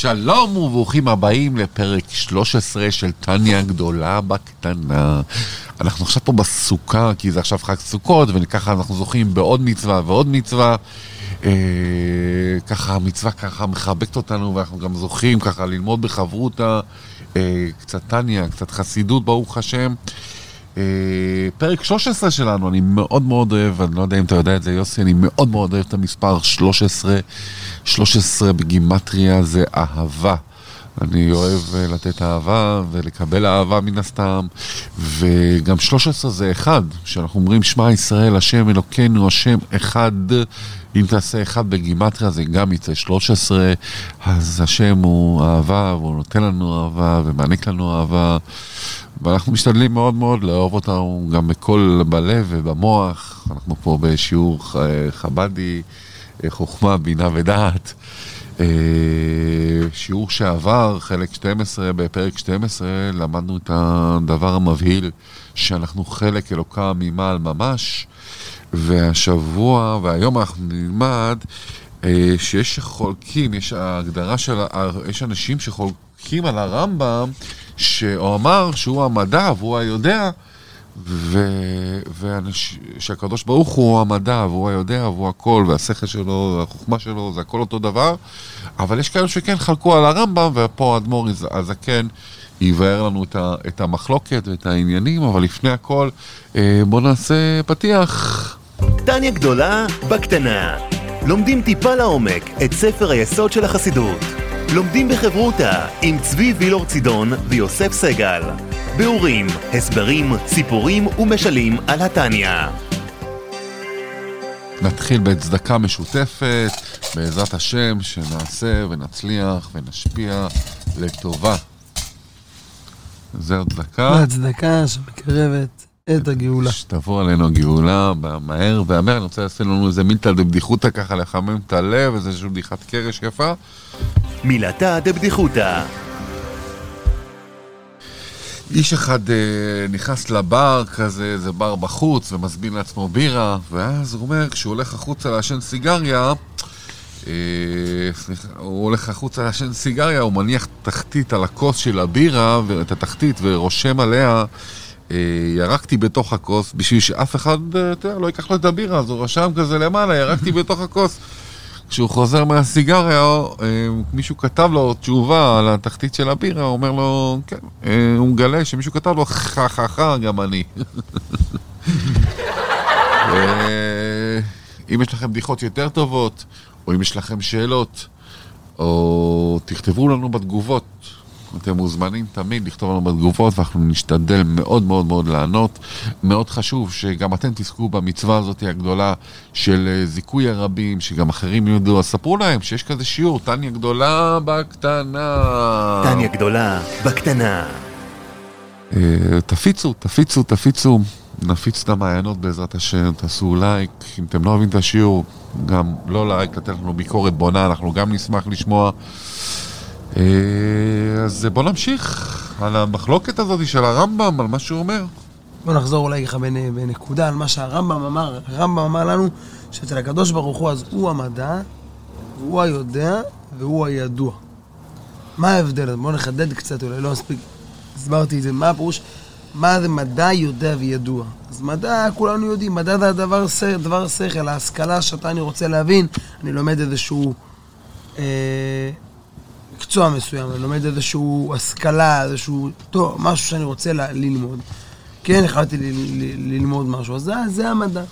שלום וברוכים הבאים לפרק 13 של טניה גדולה בקטנה. אנחנו עכשיו פה בסוכה, כי זה עכשיו חג סוכות, וככה אנחנו זוכים בעוד מצווה ועוד מצווה. אה, ככה המצווה ככה מחבקת אותנו, ואנחנו גם זוכים ככה ללמוד בחברותה, אה, קצת טניה, קצת חסידות, ברוך השם. אה, פרק 13 שלנו, אני מאוד מאוד אוהב, אני לא יודע אם אתה יודע את זה יוסי, אני מאוד מאוד אוהב את המספר 13. 13 בגימטריה זה אהבה. אני אוהב אה, לתת אהבה ולקבל אהבה מן הסתם, וגם 13 זה אחד, שאנחנו אומרים שמע ישראל, השם אלוקינו, השם אחד, אם תעשה אחד בגימטריה זה גם יצא 13, אז השם הוא אהבה, והוא נותן לנו אהבה ומעניק לנו אהבה, ואנחנו משתדלים מאוד מאוד לאהוב אותנו גם בכל, בלב ובמוח, אנחנו פה בשיעור חבדי, חוכמה, בינה ודעת. אה, שיעור שעבר, חלק 12, בפרק 12, למדנו את הדבר המבהיל שאנחנו חלק אלוקה ממעל ממש, והשבוע והיום אנחנו נלמד אה, שיש חולקים, יש הגדרה של, יש אנשים שחולקים על הרמב"ם, שהוא אמר שהוא המדע והוא היודע, ושהקדוש ברוך הוא המדע, והוא היודע, והוא הכל, והשכל שלו, והחוכמה שלו, זה הכל אותו דבר. אבל יש כאלה שכן חלקו על הרמב"ם, ופה האדמו"ר הזקן יבאר לנו את המחלוקת ואת העניינים, אבל לפני הכל, אה, בואו נעשה פתיח. טניה גדולה בקטנה. לומדים טיפה לעומק את ספר היסוד של החסידות. לומדים בחברותה עם צבי וילור צידון ויוסף סגל. ביאורים, הסברים, סיפורים ומשלים על התניא. נתחיל בצדקה משותפת, בעזרת השם, שנעשה ונצליח ונשפיע לטובה. זהו צדקה. הצדקה שמקרבת את הגאולה. שתבוא עלינו הגאולה מהר והמר. אני רוצה לעשות לנו איזה מילתא דבדיחותא ככה לחמם את הלב, איזושהי בדיחת קרש יפה. מילתא דבדיחותא. איש אחד אה, נכנס לבר כזה, זה בר בחוץ, ומזמין לעצמו בירה, ואז הוא אומר, כשהוא הולך החוצה לעשן סיגריה, אה, סליחה, הוא הולך החוצה לעשן סיגריה, הוא מניח תחתית על הכוס של הבירה, את התחתית, ורושם עליה, אה, ירקתי בתוך הכוס, בשביל שאף אחד, אה, אתה יודע, לא ייקח לו את הבירה, אז הוא רשם כזה למעלה, ירקתי בתוך הכוס. כשהוא חוזר מהסיגריה, אה, מישהו כתב לו תשובה על התחתית של הבירה, הוא אומר לו, כן, אה, הוא מגלה שמישהו כתב לו, חה חה חה, גם אני. אה, אם יש לכם בדיחות יותר טובות, או אם יש לכם שאלות, או תכתבו לנו בתגובות. אתם מוזמנים תמיד לכתוב לנו בתגובות ואנחנו נשתדל מאוד מאוד מאוד לענות. מאוד חשוב שגם אתם תזכו במצווה הזאת הגדולה של אה, זיכוי הרבים, שגם אחרים ידעו, אז ספרו להם שיש כזה שיעור, טניה גדולה בקטנה. טניה גדולה בקטנה. אה, תפיצו, תפיצו, תפיצו. נפיץ את המעיינות בעזרת השם, תעשו לייק, אם אתם לא אוהבים את השיעור, גם לא לייק, לתת לנו ביקורת בונה, אנחנו גם נשמח לשמוע. אה, אז בוא נמשיך על המחלוקת הזאת של הרמב"ם, על מה שהוא אומר. בוא נחזור אולי ככה בנקודה על מה שהרמב"ם אמר. הרמב"ם אמר לנו שאצל הקדוש ברוך הוא אז הוא המדע, הוא היודע והוא הידוע. מה ההבדל? בואו נחדד קצת, אולי לא מספיק הסברתי את זה. מה הפירוש? מה זה מדע יודע וידוע? אז מדע, כולנו יודעים, מדע זה הדבר דבר שכל, ההשכלה שאתה אני רוצה להבין. אני לומד איזשהו... אה, מקצוע מסוים, אני לומד איזשהו השכלה, איזשהו, טוב, משהו שאני רוצה ל- ללמוד. כן, החלטתי ל- ל- ללמוד משהו, אז זה, זה המדע.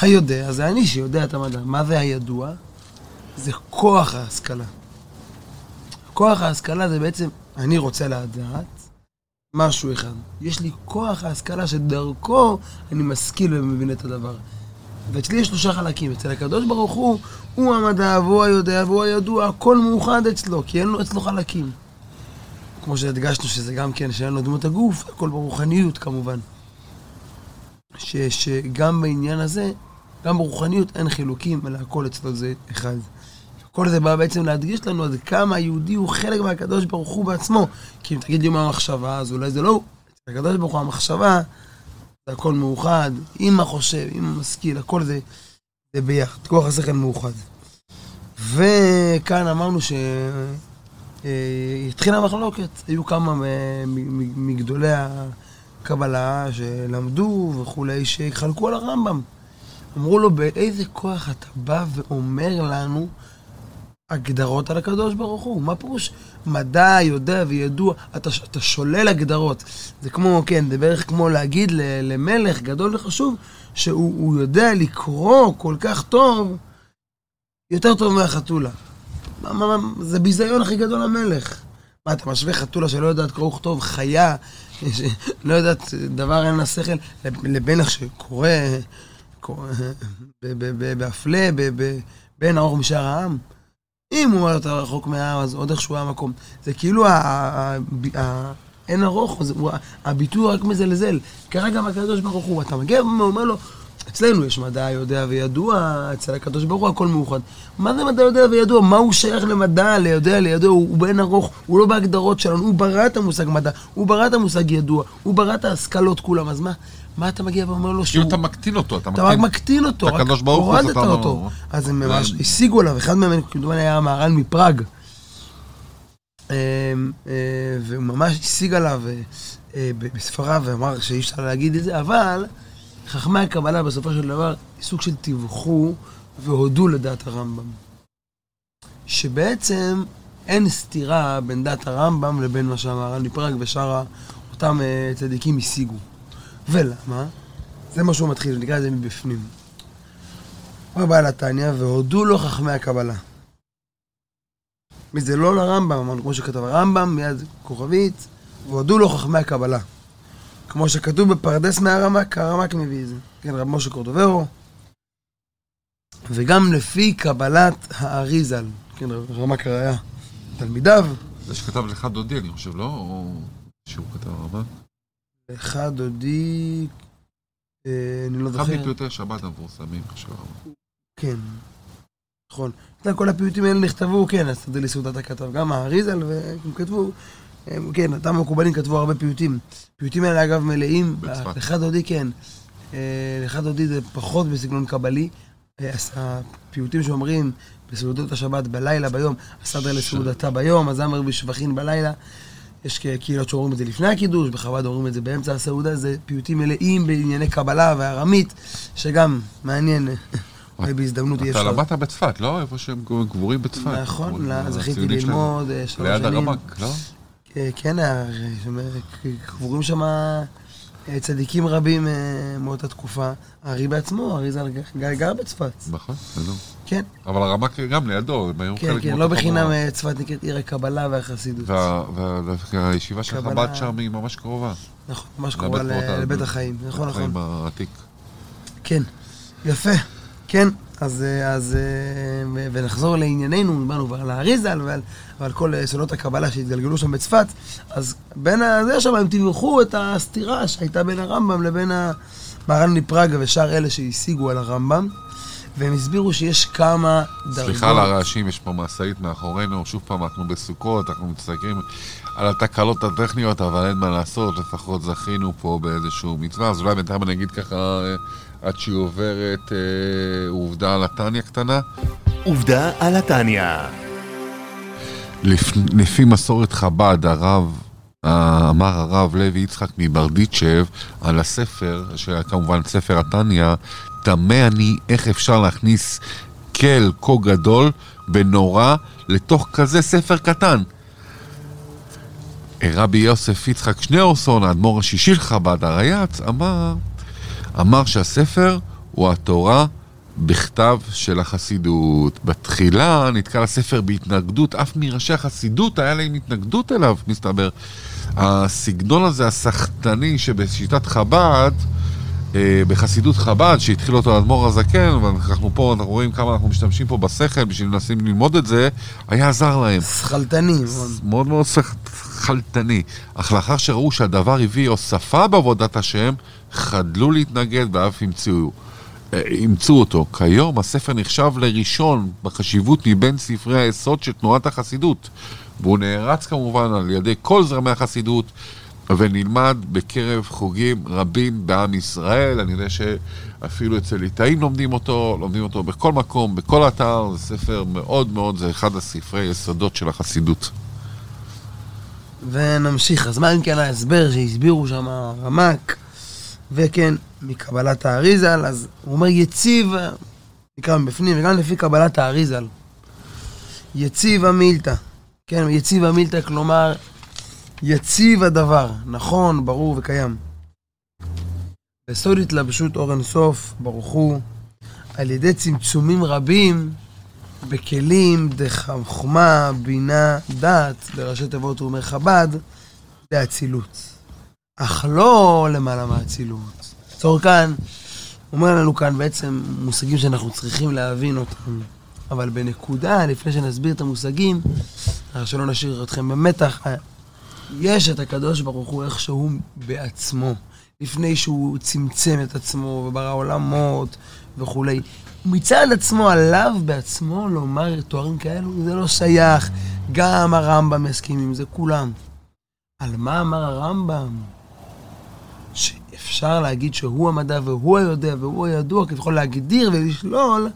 היודע, זה אני שיודע את המדע. מה זה הידוע? זה כוח ההשכלה. כוח ההשכלה זה בעצם, אני רוצה לדעת משהו אחד. יש לי כוח ההשכלה שדרכו אני משכיל ומבין את הדבר. ואצלי יש שלושה חלקים. אצל הקדוש ברוך הוא, הוא המדע, והוא היודע, והוא הידוע, הכל מאוחד אצלו, כי אין לו אצלו חלקים. כמו שהדגשנו שזה גם כן, שאין לו דמות הגוף, הכל ברוחניות כמובן. ש, שגם בעניין הזה, גם ברוחניות אין חילוקים, אלא הכל אצלו זה אחד. כל זה בא בעצם להדגיש לנו עד כמה היהודי הוא חלק מהקדוש ברוך הוא בעצמו. כי אם תגיד לי מה המחשבה, אז אולי זה לא... הקדוש ברוך הוא המחשבה, זה הכל מאוחד, עם החושב, עם המשכיל, הכל זה, זה ביחד, כוח השכל מאוחד. וכאן אמרנו ש... אה, התחילה מחלוקת. היו כמה מ- מגדולי הקבלה שלמדו וכולי, שחלקו על הרמב"ם. אמרו לו, באיזה כוח אתה בא ואומר לנו הגדרות על הקדוש ברוך הוא? מה פירוש מדע, יודע וידוע? אתה, אתה שולל הגדרות. זה כמו, כן, זה בערך כמו להגיד למלך גדול וחשוב, שהוא הוא יודע לקרוא כל כך טוב, יותר טוב מהחתולה. מה, מה, מה, זה ביזיון הכי גדול למלך. מה, אתה משווה חתולה שלא יודעת קרוא וכתוב, חיה, שלא יודעת דבר אין לה שכל, לבנך שקורא, קורא ב- ב- ב- בהפלא, ב- ב- בין האור משאר העם. אם הוא יותר רחוק מהעם, אז עוד איכשהו היה מקום. זה כאילו ה- אין ארוך, הביטוי רק מזלזל. גם הקדוש ברוך הוא, אתה מגיע ואומר לו, אצלנו יש מדע יודע וידוע, אצל הקדוש ברוך הוא הכל מאוחד. מה זה מדע יודע וידוע? מה הוא שייך למדע, ליודע, לידוע? הוא, הוא באין ארוך, הוא לא בהגדרות שלנו, הוא ברא את המושג מדע, הוא ברא את המושג ידוע, הוא ברא את ההשכלות כולם, אז מה, מה אתה מגיע ואומר לו שהוא... כאילו אתה מקטין אותו, אתה אתה רק מקטין אותו, רק הורדת אותו. אז הם ממש זה- השיגו עליו, אחד מהם כמדומני היה המהר"ל מפראג. אה, אה, והוא ממש השיג עליו אה, אה, בספריו ואמר שאי אפשר להגיד את זה, אבל חכמי הקבלה בסופו של דבר סוג של טיווחו והודו לדעת הרמב"ם. שבעצם אין סתירה בין דת הרמב"ם לבין מה שהמהר"ל מפראג ושאר אותם צדיקים השיגו. ולמה? זה מה שהוא מתחיל, נקרא לזה מבפנים. הוא בא לתניא והודו לו חכמי הקבלה. וזה לא לרמב"ם, אמרנו, כמו שכתב הרמב"ם, מיד כוכבית, והודו לו חכמי הקבלה. כמו שכתוב בפרדס מהרמק, הרמק מביא את זה. כן, רב משה קורדוברו. וגם לפי קבלת האריזל, כן, רמק הראיה, תלמידיו, זה שכתב לך דודי, אני חושב, לא? או שהוא כתב הרבה? אחד דודי, אה, אני לא אחד זוכר. מפיוטי השבת המפורסמים. כן, נכון. כל הפיוטים האלה נכתבו, כן, אז תדעי לי סעודת הכתב, גם האריזל, והם כתבו, כן, אותם המקובלים כתבו הרבה פיוטים. פיוטים האלה אגב מלאים. לך דודי כן, אה, לך דודי זה פחות בסגנון קבלי, אה, הפיוטים שאומרים בסעודות השבת בלילה, ביום, הסדר לסעודתה ביום, הזמר בשבחין בלילה. יש קהילות שאומרים את זה לפני הקידוש, בחב"ד אומרים את זה באמצע הסעודה, זה פיוטים מלאים בענייני קבלה וארמית, שגם מעניין, אולי בהזדמנות יהיה אתה. למדת בצפת, לא? איפה שהם קבורים בצפת. נכון, לא, זכיתי. ללמוד אה, שלוש ליד שנים. הרמק, לא? אה, כן, קבורים שם צדיקים רבים אה, מאותה תקופה. הארי בעצמו, הארי ז"ל גר- בצפת. נכון, בסדר. כן, אבל הרמק גם לידו, הם היו כן, חלק כן, מאותה לא בחינם. אה, צפת נקראת עיר הקבלה והחסידות. וה- וה- והישיבה של חב"ד שם היא ממש קרובה. נכון, ממש קרובה לבית החיים. נכון, נכון. החיים העתיק. כן, יפה. כן, אז, אה, אז אה, ונחזור לענייננו, דיברנו כבר על האריזל ועל, ועל כל אה, סודות הקבלה שהתגלגלו שם בצפת, אז בין הזה שם הם תיווכו את הסתירה שהייתה בין הרמב"ם לבין המהר"ל מפראג ושאר אלה שהשיגו על הרמב"ם, והם הסבירו שיש כמה דרגות. סליחה על הרעשים, יש פה משאית מאחורינו, שוב פעם אנחנו בסוכות, אנחנו מסתכלים על התקלות הטכניות, אבל אין מה לעשות, לפחות זכינו פה באיזשהו מצווה, אז אולי בינתיים אני אגיד ככה, אה, עד שהיא עוברת, אה, עובדה על התניא קטנה. עובדה על התניא. לפ... לפי מסורת חב"ד, הרב, אה, אמר הרב לוי יצחק מברדיצ'ב על הספר, שכמובן ספר התניא, תמה אני איך אפשר להכניס כל כה גדול ונורא לתוך כזה ספר קטן. רבי יוסף יצחק שניאורסון, האדמו"ר השישי של חב"ד, הרייץ, אמר, אמר שהספר הוא התורה בכתב של החסידות. בתחילה נתקל הספר בהתנגדות, אף מראשי החסידות היה להם התנגדות אליו, מסתבר. הסגנון הזה, הסחטני, שבשיטת חב"ד, בחסידות חב"ד, שהתחיל אותו האדמו"ר הזקן, ואנחנו פה, אנחנו רואים כמה אנחנו משתמשים פה בשכל בשביל לנסים ללמוד את זה, היה עזר להם. שכלתני. מאוד. מאוד שכלתני. אך לאחר שראו שהדבר הביא הוספה בעבודת השם, חדלו להתנגד ואף המציאו. אה, אימצו אותו. כיום הספר נחשב לראשון בחשיבות מבין ספרי היסוד של תנועת החסידות. והוא נערץ כמובן על ידי כל זרמי החסידות ונלמד בקרב חוגים רבים בעם ישראל. אני יודע שאפילו אצל ליטאים לומדים אותו, לומדים אותו בכל מקום, בכל אתר. זה ספר מאוד מאוד, זה אחד הספרי יסודות של החסידות. ונמשיך. אז מה אם כן ההסבר שהסבירו שם רמק, וכן, מקבלת האריזל, אז הוא אומר יציב, נקרא מבפנים, וגם לפי קבלת האריזל. יציב המילתא, כן, יציב המילתא, כלומר, יציב הדבר, נכון, ברור וקיים. בסוד התלבשות אור אינסוף, ברוך הוא, על ידי צמצומים רבים בכלים דחוכמה, בינה, דת, בראשי תיבות הוא אומר חב"ד, באצילות. אך לא למעלה מהאצילות. צור כאן, אומר לנו כאן בעצם מושגים שאנחנו צריכים להבין אותם. אבל בנקודה, לפני שנסביר את המושגים, שלא נשאיר אתכם במתח, יש את הקדוש ברוך הוא איך שהוא בעצמו. לפני שהוא צמצם את עצמו וברא עולמות וכולי. מצד עצמו, עליו בעצמו לומר תוארים כאלו, זה לא שייך. גם הרמב"ם יסכים עם זה, כולם. על מה אמר הרמב"ם? שאפשר להגיד שהוא המדע והוא היודע והוא הידוע, כביכול להגדיר ולשלול,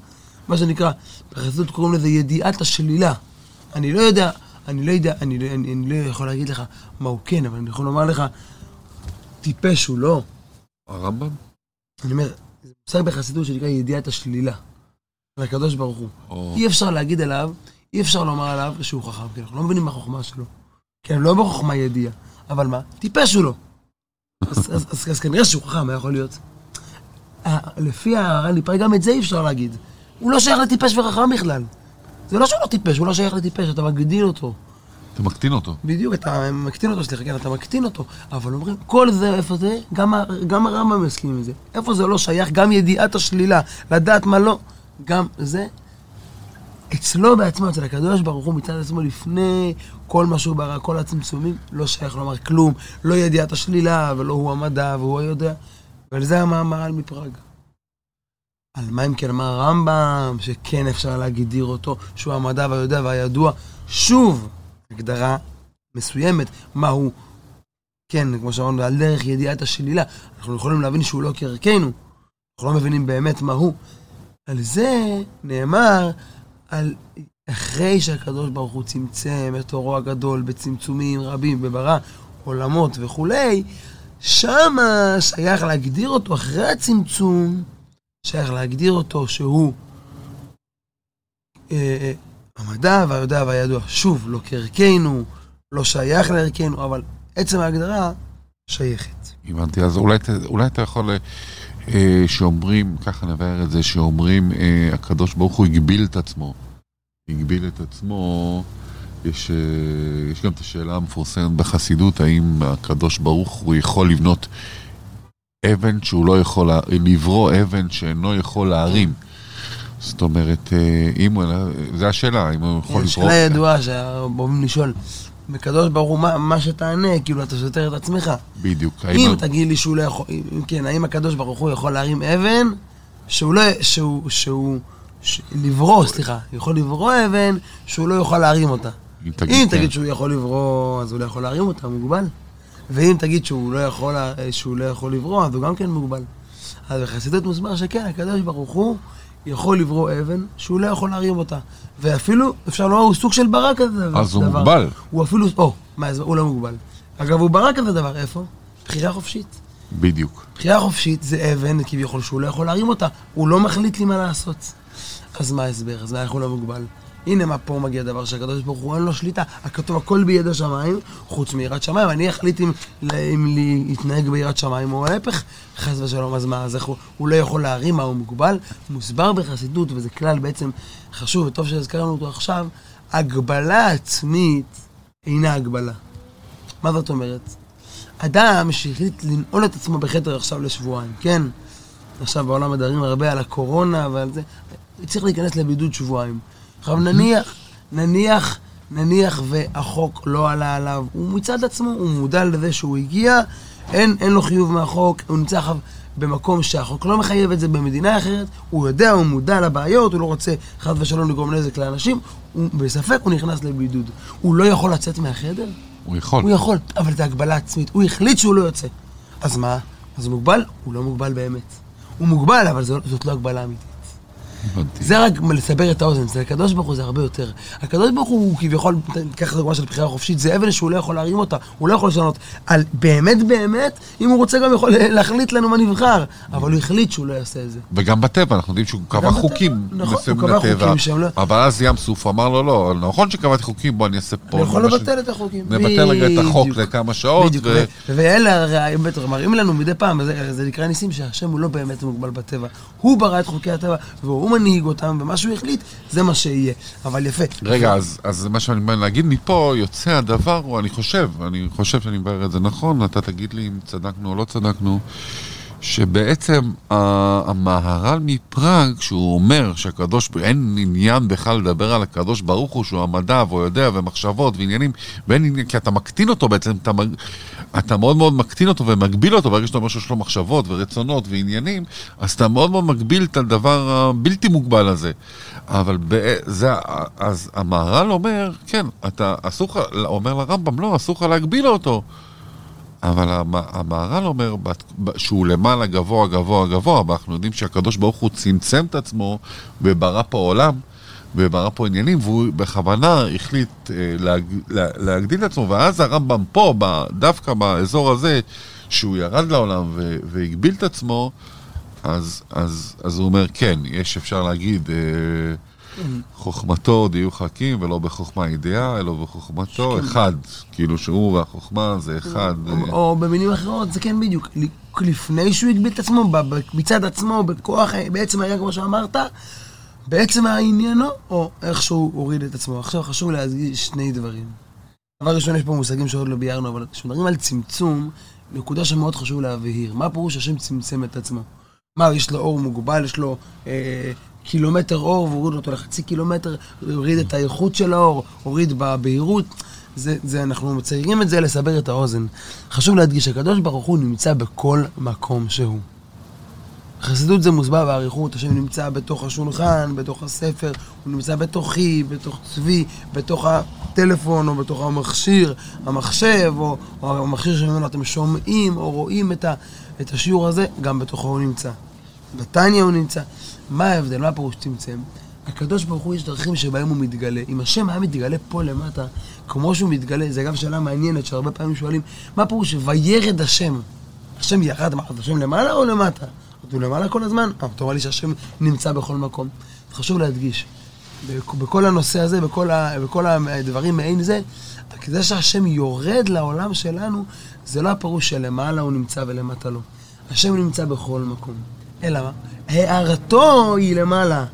מה שנקרא, בחסידות קוראים לזה ידיעת השלילה. אני לא יודע, אני לא יודע, אני, אני, אני לא יכול להגיד לך מה הוא כן, אבל אני יכול לומר לך, טיפש הוא לא. הרמב"ם? אני אומר, זה מושג בחסידות שנקרא ידיעת השלילה. על הקדוש ברוך הוא. או... אי אפשר להגיד עליו, אי אפשר לומר עליו שהוא חכם, כי אנחנו לא מבינים מה החוכמה שלו. כן, לא בחוכמה ידיעה, אבל מה? טיפש הוא לא. אז, אז, אז, אז, אז כנראה שהוא חכם, מה יכול להיות? אה, לפי הר"ן ליפאי, גם את זה אי אפשר להגיד. הוא לא שייך לטיפש וחכם בכלל. זה לא שהוא לא טיפש, הוא לא שייך לטיפש, אתה מגדיל אותו. אתה מקטין אותו. בדיוק, אתה מקטין אותו, סליחה, כן, אתה מקטין אותו. אבל אומרים, כל זה, איפה זה? גם, גם הרמב"ם מסכים עם זה. איפה זה לא שייך? גם ידיעת השלילה, לדעת מה לא. גם זה, אצלו בעצמו, אצל הקדוש ברוך הוא מצד עצמו, לפני כל מה שהוא ברא, כל הצמצומים, לא שייך לומר כלום. לא ידיעת השלילה, ולא הוא המדע, והוא היודע. ועל זה המאמר מפראג. על מה אם כן אמר הרמב"ם, שכן אפשר להגדיר אותו, שהוא המדע והיודע והידוע. שוב, הגדרה מסוימת, מהו, כן, כמו שאמרנו, על דרך ידיעת השלילה. אנחנו יכולים להבין שהוא לא כערכנו, אנחנו לא מבינים באמת מהו. על זה נאמר, על אחרי שהקדוש ברוך הוא צמצם את אורו הגדול בצמצומים רבים וברא עולמות וכולי, שמה שייך להגדיר אותו אחרי הצמצום, שייך להגדיר אותו שהוא אה, אה, המדע והיודע והידוע. שוב, לא כערכנו, לא שייך לערכנו, אבל עצם ההגדרה שייכת. הבנתי, אז אולי, אולי אתה יכול, אה, שאומרים, ככה נבהר את זה, שאומרים, אה, הקדוש ברוך הוא הגביל את עצמו. הגביל את עצמו, יש, אה, יש גם את השאלה המפורסמת בחסידות, האם הקדוש ברוך הוא יכול לבנות אבן שהוא לא יכול, לברוא אבן שאינו יכול להרים. זאת אומרת, אה, אם הוא, זה השאלה, אם הוא יכול לברוא... שאלה ידועה שאוהבים לשאול, מקדוש ברוך הוא, מה, מה שתענה, כאילו אתה סותר את עצמך. בדיוק. אם הוא- תגיד לי שהוא לא יכול, אם כן, האם הקדוש ברוך הוא יכול להרים אבן, שהוא לא, שהוא, שהוא, ש- לברוא, סליחה, יכול לברוא אבן שהוא לא יוכל להרים אותה. אם תגיד, אם כן. תגיד שהוא יכול לברוא, אז הוא לא יכול להרים אותה, הוא מוגבל. ואם תגיד שהוא לא יכול, לה- שהוא לא יכול לברוא, אז הוא גם כן מוגבל. אז בחסידות מוסבר שכן, הקדוש ברוך הוא יכול לברוא אבן שהוא לא יכול להרים אותה. ואפילו, אפשר לומר, הוא סוג של ברק כזה. אז הוא דבר. מוגבל. הוא אפילו, או, מה, הוא לא מוגבל. אגב, הוא ברק כזה דבר, איפה? בחירה חופשית. בדיוק. בחירה חופשית זה אבן, כביכול שהוא לא יכול להרים אותה, הוא לא מחליט לי מה לעשות. אז מה ההסבר? אז איך הוא לא מוגבל? הנה מה פה מגיע דבר שהקדוש ברוך הוא אין לו שליטה, הכתוב הכל ביד השמיים, חוץ מיראת שמיים, אני אחליט אם, אם להתנהג ביראת שמיים או ההפך, חס ושלום, אז מה, אז איך הוא, הוא לא יכול להרים מה הוא מוגבל? מוסבר בחסידות, וזה כלל בעצם חשוב וטוב שהזכרנו אותו עכשיו, הגבלה עצמית אינה הגבלה. מה זאת אומרת? אדם שהחליט לנעול את עצמו בחדר עכשיו לשבועיים, כן? עכשיו בעולם מדברים הרבה על הקורונה ועל זה, צריך להיכנס לבידוד שבועיים. עכשיו נניח, נניח, נניח והחוק לא עלה עליו, הוא מצד עצמו, הוא מודע לזה שהוא הגיע, אין, אין לו חיוב מהחוק, הוא נמצא עכשיו במקום שהחוק לא מחייב את זה במדינה אחרת, הוא יודע, הוא מודע לבעיות, הוא לא רוצה חס ושלום לגרום נזק לאנשים, הוא, בספק הוא נכנס לבידוד. הוא לא יכול לצאת מהחדר? הוא יכול. הוא יכול, אבל זה הגבלה עצמית. הוא החליט שהוא לא יוצא. אז מה? אז הוא מוגבל? הוא לא מוגבל באמת. הוא מוגבל, אבל זו, זאת לא הגבלה אמיתית. הבנתי. זה רק לסבר את האוזן, אצל הקדוש ברוך הוא זה הרבה יותר. הקדוש ברוך הוא כביכול, קח דוגמה של בחירה חופשית, זה אבן שהוא לא יכול להרים אותה, הוא לא יכול לשנות. על באמת באמת, אם הוא רוצה גם יכול להחליט לנו מה נבחר, אבל הוא החליט שהוא לא יעשה את זה. וגם בטבע, אנחנו יודעים שהוא קבע חוקים נכון, מסוימים לטבע, לא- אבל אז ים סוף אמר לו, לא, נכון שקבעתי חוקים, בוא אני אעשה פה. אני יכול לבטל את החוקים. נבטל רגע את החוק. לכמה שעות, ואלה מראים לנו מדי פעם, זה, זה נקרא ניסים שהשם הוא לא באמת מוגבל בטבע. הוא ברא את חוקי הטבע, והוא מנהיג אותם, ומה שהוא החליט, זה מה שיהיה. אבל יפה. רגע, אז, אז מה שאני בא להגיד מפה, יוצא הדבר, או אני חושב, אני חושב שאני מבאר את זה נכון, אתה תגיד לי אם צדקנו או לא צדקנו, שבעצם המהר"ל מפראג, שהוא אומר שהקדוש, אין עניין בכלל לדבר על הקדוש ברוך הוא, שהוא המדע, והוא יודע, ומחשבות ועניינים, ואין עניין, כי אתה מקטין אותו בעצם, אתה, אתה מאוד מאוד מקטין אותו ומגביל אותו, ברגע שאתה אומר שיש לו מחשבות ורצונות ועניינים, אז אתה מאוד מאוד מגביל את הדבר הבלתי מוגבל הזה. אבל זה, אז המהר"ל אומר, כן, אתה, אסור לך, אומר לרמב"ם, לא, אסור לך להגביל אותו. אבל המ- המהר"ל אומר שהוא למעלה גבוה גבוה גבוה, אבל אנחנו יודעים שהקדוש ברוך הוא צמצם את עצמו וברא פה עולם וברא פה עניינים, והוא בכוונה החליט אה, להג, לה, להגדיל את עצמו, ואז הרמב"ם פה, דווקא באזור הזה, שהוא ירד לעולם והגביל את עצמו, אז, אז, אז הוא אומר, כן, יש, אפשר להגיד, אה, חוכמתו דיו חכים, ולא בחוכמה ידיעה, אלא בחוכמתו אחד. כאילו שהוא והחוכמה זה אחד. אה, או, או במילים אחרות, זה כן בדיוק. לפני שהוא הגביל את עצמו, מצד עצמו, בכוח, בעצם היה כמו שאמרת, בעצם העניינו, או איך שהוא הוריד את עצמו. עכשיו חשוב להדגיש שני דברים. דבר ראשון, יש פה מושגים שעוד לא ביארנו, אבל כשמדברים על צמצום, נקודה שמאוד חשוב להבהיר. מה פירוש השם צמצם את עצמו? מה, יש לו אור מוגבל, יש לו אה, קילומטר אור והוריד אותו לחצי קילומטר, הוריד את האיכות של האור, הוריד בבהירות. זה, זה, אנחנו מציירים את זה לסבר את האוזן. חשוב להדגיש, הקדוש ברוך הוא נמצא בכל מקום שהוא. חסידות זה מוסבר באריכות, השם נמצא בתוך השולחן, בתוך הספר, הוא נמצא בתוכי, בתוך צבי, בתוך הטלפון או בתוך המכשיר, המחשב, או, או המכשיר שממנו אתם שומעים או רואים את, ה, את השיעור הזה, גם בתוכו הוא נמצא. בתניא הוא נמצא. מה ההבדל? מה הפירוש צמצם? הקדוש ברוך הוא יש דרכים שבהם הוא מתגלה. אם השם היה מתגלה פה למטה, כמו שהוא מתגלה, זה אגב שאלה מעניינת שהרבה פעמים שואלים, מה הפירוש וירד השם? השם ירד, מה, השם למעלה או למטה? הוא למעלה כל הזמן? אה, אתה אומר לי שהשם נמצא בכל מקום. חשוב להדגיש, בכ- בכל הנושא הזה, בכל, בכל הדברים מעין זה, זה שהשם יורד לעולם שלנו, זה לא הפירוש שלמעלה הוא נמצא ולמטה לא. השם נמצא בכל מקום. אלא מה? הערתו היא למעלה.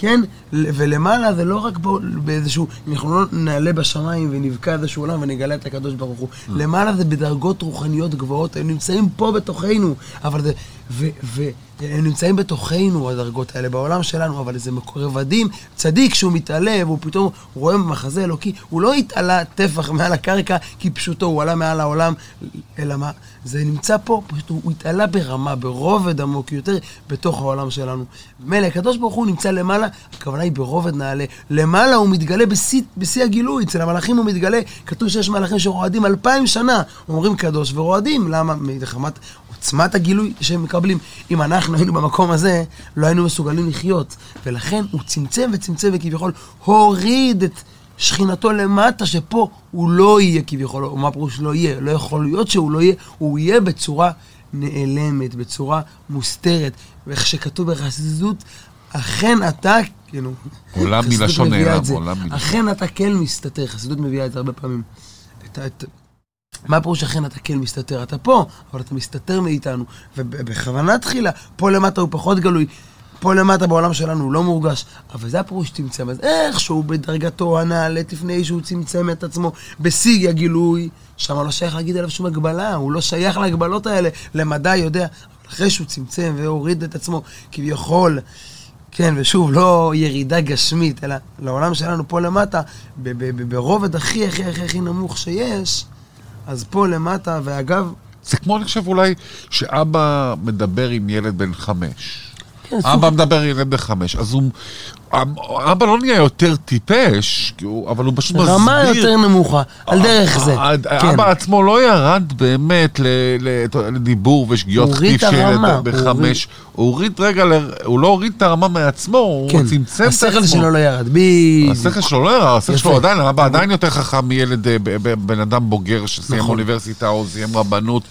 כן? ולמעלה זה לא רק בו- באיזשהו, אנחנו לא נעלה בשמיים ונבקע איזשהו עולם ונגלה את הקדוש ברוך הוא. למעלה זה בדרגות רוחניות גבוהות, הם נמצאים פה בתוכנו, אבל זה, ו, ו, הם נמצאים בתוכנו הדרגות האלה, בעולם שלנו, אבל זה רבדים, צדיק שהוא מתעלה והוא פתאום רואה מחזה אלוקי, הוא לא התעלה טפח מעל הקרקע כי פשוטו, הוא עלה מעל העולם, אלא מה? זה נמצא פה, פשוט הוא התעלה ברמה, ברובד עמוק יותר, בתוך העולם שלנו. מילא, הקדוש ברוך הוא נמצא למעלה, הכוונה היא ברובד נעלה. למעלה הוא מתגלה בשיא, בשיא הגילוי, אצל המלאכים הוא מתגלה, כתוב שיש מלאכים שרועדים אלפיים שנה, אומרים קדוש ורועדים, למה? מחמת עוצמת הגילוי שהם מקבלים. אם אנחנו היינו במקום הזה, לא היינו מסוגלים לחיות. ולכן הוא צמצם וצמצם וכביכול הוריד את שכינתו למטה, שפה הוא לא יהיה כביכול, או מה פירוש לא יהיה? לא יכול להיות שהוא לא יהיה, הוא יהיה בצורה נעלמת, בצורה מוסתרת. ואיך שכתוב בחסידות, אכן אתה, כאילו... עולם מלשון נעלם. עולם מלשון. אכן אתה כן מסתתר, חסידות מביאה את זה הרבה פעמים. את, את, מה הפירוש אכן אתה כן מסתתר? אתה פה, אבל אתה מסתתר מאיתנו. ובכוונה תחילה, פה למטה הוא פחות גלוי, פה למטה בעולם שלנו הוא לא מורגש, אבל זה הפירוש צמצם. אז איכשהו בדרגתו הנעלית לפני שהוא צמצם את עצמו בשיא הגילוי, שם לא שייך להגיד עליו שום הגבלה, הוא לא שייך להגבלות האלה, למדע יודע. אבל אחרי שהוא צמצם והוריד את עצמו, כביכול, כן, ושוב, לא ירידה גשמית, אלא לעולם שלנו פה למטה, ברובד הכי הכי הכי הכי נמוך שיש, אז פה למטה, ואגב, זה כמו, אני חושב, אולי, שאבא מדבר עם ילד בן חמש. כן, אבא מדבר עם ילד בן חמש, אז הוא, אבא לא נהיה יותר טיפש, אבל הוא פשוט מסביר. רמה יותר נמוכה, על דרך זה. ה- כן. אבא עצמו לא ירד באמת לדיבור ושגיאות כתיב את של ילד בחמש. הוא הוריד רגע, הוא לא הוריד את הרמה מעצמו, הוא כן, צמצם את עצמו. השכל שלו לא ירד, בדיוק. השכל שלו לא ירד, השכל. שלו עדיין, אבא עדיין יותר חכם מילד, אה, בן אדם בוגר שסיים נכון. אוניברסיטה או סיים רבנות,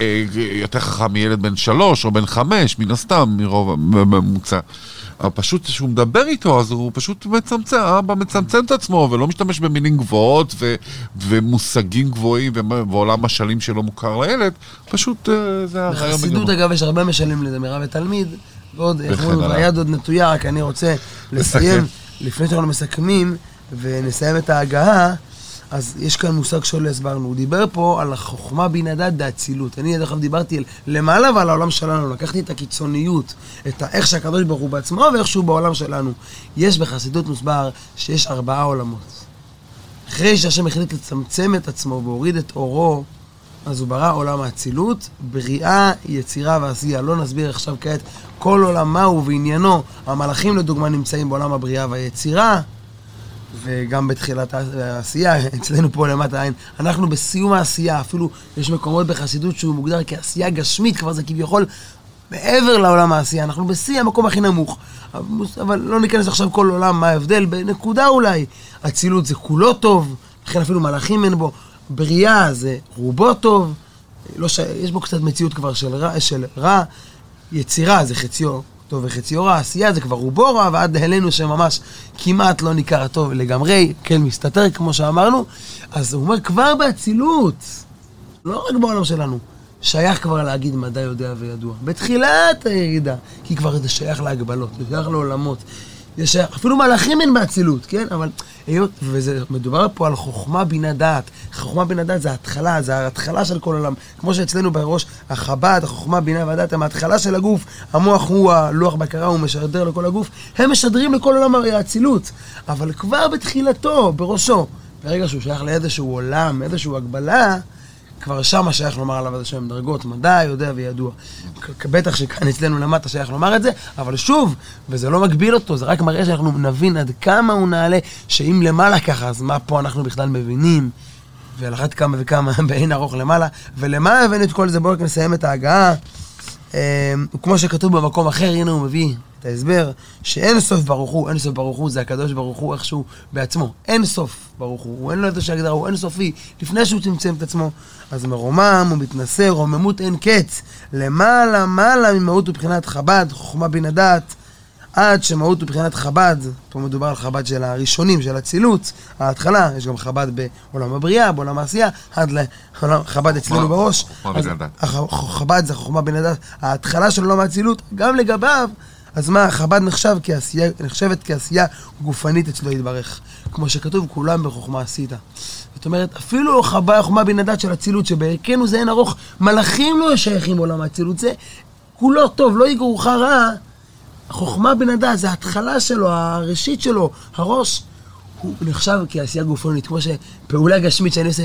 אה, יותר חכם מילד בן שלוש או בן חמש, מן הסתם, מרוב הממוצע. אבל פשוט כשהוא מדבר איתו, אז הוא פשוט מצמצם, האבא מצמצם את עצמו ולא משתמש במילים גבוהות ו, ומושגים גבוהים ועולם משלים שלא מוכר לילד, פשוט אה, זה הרעיון בחסידות. אגב, יש הרבה משלים לזה, מרב ותלמיד, ועוד, איך אומרים. היד עוד נטויה, רק אני רוצה לסיים. לפני שאנחנו מסכמים, ונסיים את ההגהה, אז יש כאן מושג שלא הסברנו, הוא דיבר פה על החוכמה בינה דעת דאצילות. אני דרך אגב דיברתי על למעלה ועל העולם שלנו, לקחתי את הקיצוניות, את איך שהקדוש ברוך הוא בעצמו ואיך שהוא בעולם שלנו. יש בחסידות מוסבר שיש ארבעה עולמות. אחרי שהשם החליט לצמצם את עצמו והוריד את אורו, אז הוא ברא עולם האצילות, בריאה, יצירה ועשייה. לא נסביר עכשיו כעת כל עולם מהו ועניינו. המלאכים לדוגמה נמצאים בעולם הבריאה והיצירה, וגם בתחילת העשייה, אצלנו פה למטה עין. אנחנו בסיום העשייה, אפילו יש מקומות בחסידות שהוא מוגדר כעשייה גשמית, כבר זה כביכול מעבר לעולם העשייה. אנחנו בשיא המקום הכי נמוך. אבל לא ניכנס עכשיו כל עולם, מה ההבדל, בנקודה אולי. אצילות זה כולו טוב, לכן אפילו מלאכים אין בו. בריאה זה רובו טוב, לא ש... יש בו קצת מציאות כבר של רע, של רע. יצירה זה חציו טוב וחציו רע, עשייה זה כבר רובו רע, ועד אלינו שממש כמעט לא ניכר הטוב לגמרי, כן מסתתר כמו שאמרנו. אז הוא אומר, כבר באצילות, לא רק בעולם שלנו, שייך כבר להגיד מדע יודע וידוע. בתחילת הירידה, כי כבר זה שייך להגבלות, זה שייך לעולמות. שייך, אפילו מלאכים אין באצילות, כן? אבל היות, וזה, מדובר פה על חוכמה בינה דעת. חוכמה בינה דעת זה ההתחלה, זה ההתחלה של כל עולם. כמו שאצלנו בראש, החב"ד, החוכמה, בינה והדעת, הם ההתחלה של הגוף. המוח הוא הלוח בקרה, הוא משדר לכל הגוף. הם משדרים לכל עולם האצילות. אבל כבר בתחילתו, בראשו, ברגע שהוא שייך לאיזשהו עולם, איזושהי הגבלה, כבר שמה שייך לומר עליו איזה שהם דרגות, מדע, יודע וידוע. בטח שכאן אצלנו למטה שייך לומר את זה, אבל שוב, וזה לא מגביל אותו, זה רק מראה שאנחנו נבין עד כמה הוא נעלה, שאם למעלה ככה, אז מה פה אנחנו בכלל מבינים? ועל אחת כמה וכמה באין ארוך למעלה. ולמה הבאנו את כל זה? בואו רק נסיים את ההגעה. אה, כמו שכתוב במקום אחר, הנה הוא מביא את ההסבר, שאין סוף ברוך הוא, אין סוף ברוך הוא, זה הקדוש ברוך הוא איכשהו בעצמו. אין סוף ברוך הוא, הוא אין לו איזושהי הגדרה, הוא אין סופי, לפני שהוא צמצם את עצמו. אז מרומם ומתנשא, רוממות אין קץ, למעלה מעלה ממהות ובחינת חב"ד, חוכמה בינה דעת, עד שמהות ובחינת חב"ד, פה מדובר על חב"ד של הראשונים, של אצילות, ההתחלה, יש גם חב"ד בעולם הבריאה, בעולם העשייה, עד לחב"ד אצלנו בראש. חוכמה אז בינה דעת. הח- חב"ד זה חוכמה בינה דעת, ההתחלה של עולם האצילות, גם לגביו, אז מה, חב"ד נחשב כעשייה, נחשבת כעשייה גופנית אצלו יתברך. כמו שכתוב, כולם בחוכמה עשית. זאת אומרת, אפילו חב"ד, חוכמה בינה דעת של אצילות, שבערכנו זה אין ארוך, מלאכים לא שייכים לעולם האצילות, זה כולו טוב, לא יגרוך רע. חוכמה בן הדעת, זה ההתחלה שלו, הראשית שלו, הראש. הוא נחשב כעשייה גופנית, כמו שפעולה גשמית שאני עושה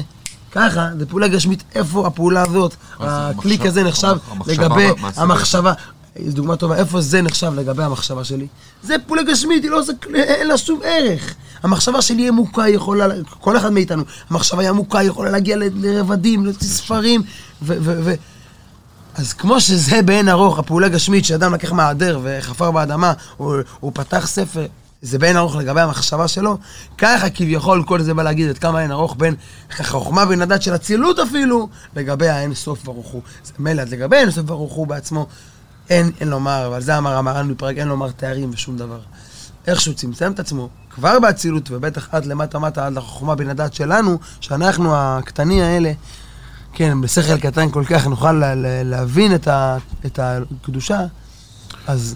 ככה, זה פעולה גשמית, איפה הפעולה הזאת, הקליק הזה נחשב לגבי מעשית. המחשבה. זו דוגמה טובה, איפה זה נחשב לגבי המחשבה שלי? זה פעולה גשמית, היא לא עושה, אין לה שום ערך. המחשבה שלי היא עמוקה, היא יכולה, כל אחד מאיתנו, המחשבה היא עמוקה, היא יכולה להגיע לרבדים, לספרים, ו... ו, ו אז כמו שזה באין ארוך, הפעולה הגשמית שאדם לקח מהעדר וחפר באדמה, הוא, הוא פתח ספר, זה באין ארוך לגבי המחשבה שלו, ככה כביכול כל זה בא להגיד עד כמה אין ארוך בין חוכמה בין הדת של אצילות אפילו, לגבי האין סוף ברוך הוא. זה מילא, לגבי אין סוף ברוך הוא בעצמו, אין, אין לומר, אבל זה אמר המרן בפרק, אין לומר תארים ושום דבר. איך שהוא צמצם את עצמו, כבר באצילות, ובטח עד למטה מטה, עד לחוכמה בין הדת שלנו, שאנחנו הקטנים האלה, כן, בשכל קטן כל כך נוכל לה, להבין את, ה, את הקדושה, אז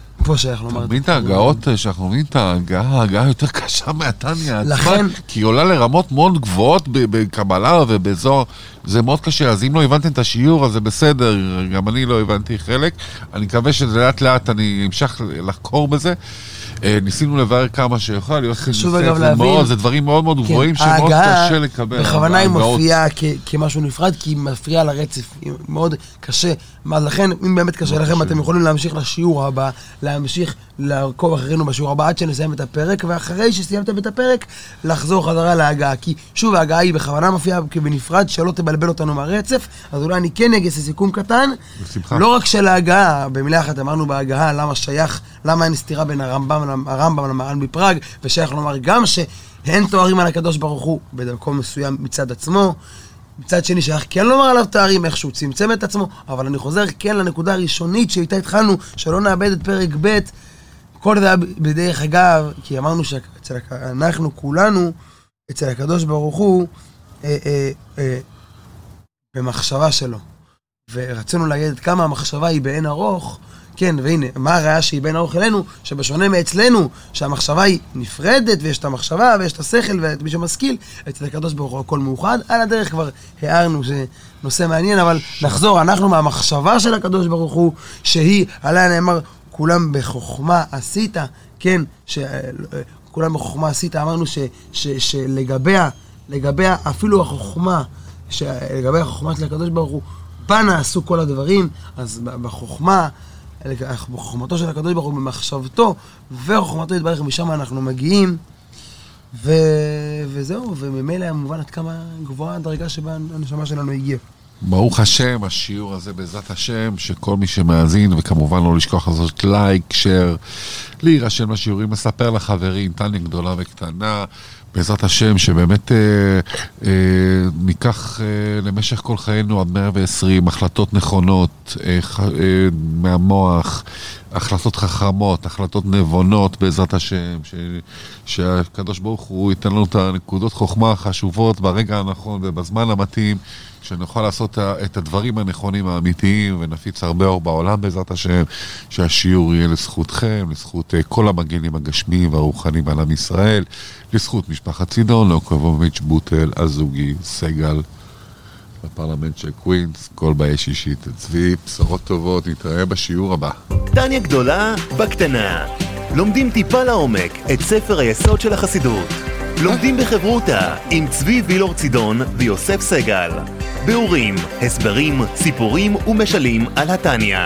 אתה מבין את ההגאות אה, שאנחנו מבינים את ההגעה, ההגעה יותר קשה מהתניא עצמה, לכן- כי היא עולה לרמות מאוד גבוהות בקבלה ובזוהר, זה מאוד קשה, אז אם לא הבנתם את השיעור, אז זה בסדר, גם אני לא הבנתי חלק, אני מקווה שלאט לאט אני אמשך לחקור בזה. אה, ניסינו לברר כמה שיכול להיות. חשוב אגב להבין- מאוד, זה דברים מאוד מאוד כן, גבוהים שמאוד קשה לקבל. בכוונה היא. מופיעה כמשהו נפרד, כי היא מפריעה לרצף, היא מאוד קשה. לכן, אם באמת קשה לכם. אתם יכולים להמשיך לשיעור הבא, להמשיך לעקוב אחרינו בשיעור הבא עד שנסיים את הפרק, ואחרי שסיימתם את הפרק, לחזור חזרה להגעה. כי שוב, ההגעה היא בכוונה מופיעה בנפרד, שלא תבלבל אותנו מהרצף, אז אולי אני כן אגיד איזה סיכום קטן. בשמחה. לא רק של ההגעה, במילה אחת אמרנו בהגעה, למה שייך, למה אין סתירה בין הרמב"ם, הרמב"ם למרן בפראג, ושייך לומר גם שאין תוארים על הקדוש ברוך הוא במקום מסוים מצד עצמו. מצד שני שייך כן לומר עליו תארים, איך שהוא צמצם את עצמו, אבל אני חוזר כן לנקודה הראשונית שאיתה התחלנו, שלא נאבד את פרק ב', כל זה היה בדרך אגב, כי אמרנו שאנחנו כולנו, אצל הקדוש ברוך הוא, אה, אה, אה, במחשבה שלו. ורצינו להגיד כמה המחשבה היא באין ארוך, כן, והנה, מה הראיה שהיא באין ארוך אלינו? שבשונה מאצלנו, שהמחשבה היא נפרדת, ויש את המחשבה, ויש את השכל, ואת מי שמשכיל, אצל הקדוש ברוך הוא הכל מאוחד. על הדרך כבר הערנו שזה נושא מעניין, אבל נחזור, אנחנו מהמחשבה של הקדוש ברוך הוא, שהיא, עליה נאמר, כולם בחוכמה עשית, כן, ש... כולם בחוכמה עשית, אמרנו ש, ש, שלגביה, לגביה אפילו החוכמה, שלגבי החוכמה של הקדוש ברוך הוא, בה נעשו כל הדברים, אז בחוכמה, בחוכמתו של הקדוש ברוך הוא, במחשבתו, וחוכמתו יתברך, משם אנחנו מגיעים, ו... וזהו, וממילא מובן עד כמה גבוהה הדרגה שבה הנשמה שלנו הגיעה. ברוך השם, השיעור הזה בעזרת השם, שכל מי שמאזין, וכמובן לא לשכוח לעשות לייק, שייר, להירשם לשיעורים, לספר לחברים, טניה גדולה וקטנה, בעזרת השם, שבאמת אה, אה, ניקח אה, למשך כל חיינו עד 120 החלטות נכונות אה, אה, מהמוח, החלטות חכמות, החלטות נבונות בעזרת השם, ש, שהקדוש ברוך הוא ייתן לנו את הנקודות חוכמה החשובות ברגע הנכון ובזמן המתאים. שנוכל לעשות את הדברים הנכונים האמיתיים ונפיץ הרבה אור בעולם בעזרת השם, שהשיעור יהיה לזכותכם, לזכות אה, כל המגנים הגשמיים והרוחניים על עם ישראל, לזכות משפחת צידון, לאוקובוביץ', בוטל, הזוגי, סגל, בפרלמנט של קווינס, כל באי שישית, צבי, בשורות טובות, נתראה בשיעור הבא. טניה גדולה בקטנה. לומדים טיפה לעומק את ספר היסוד של החסידות. לומדים בחברותה עם צבי וילור צידון ויוסף סגל. ביאורים, הסברים, סיפורים ומשלים על התניא.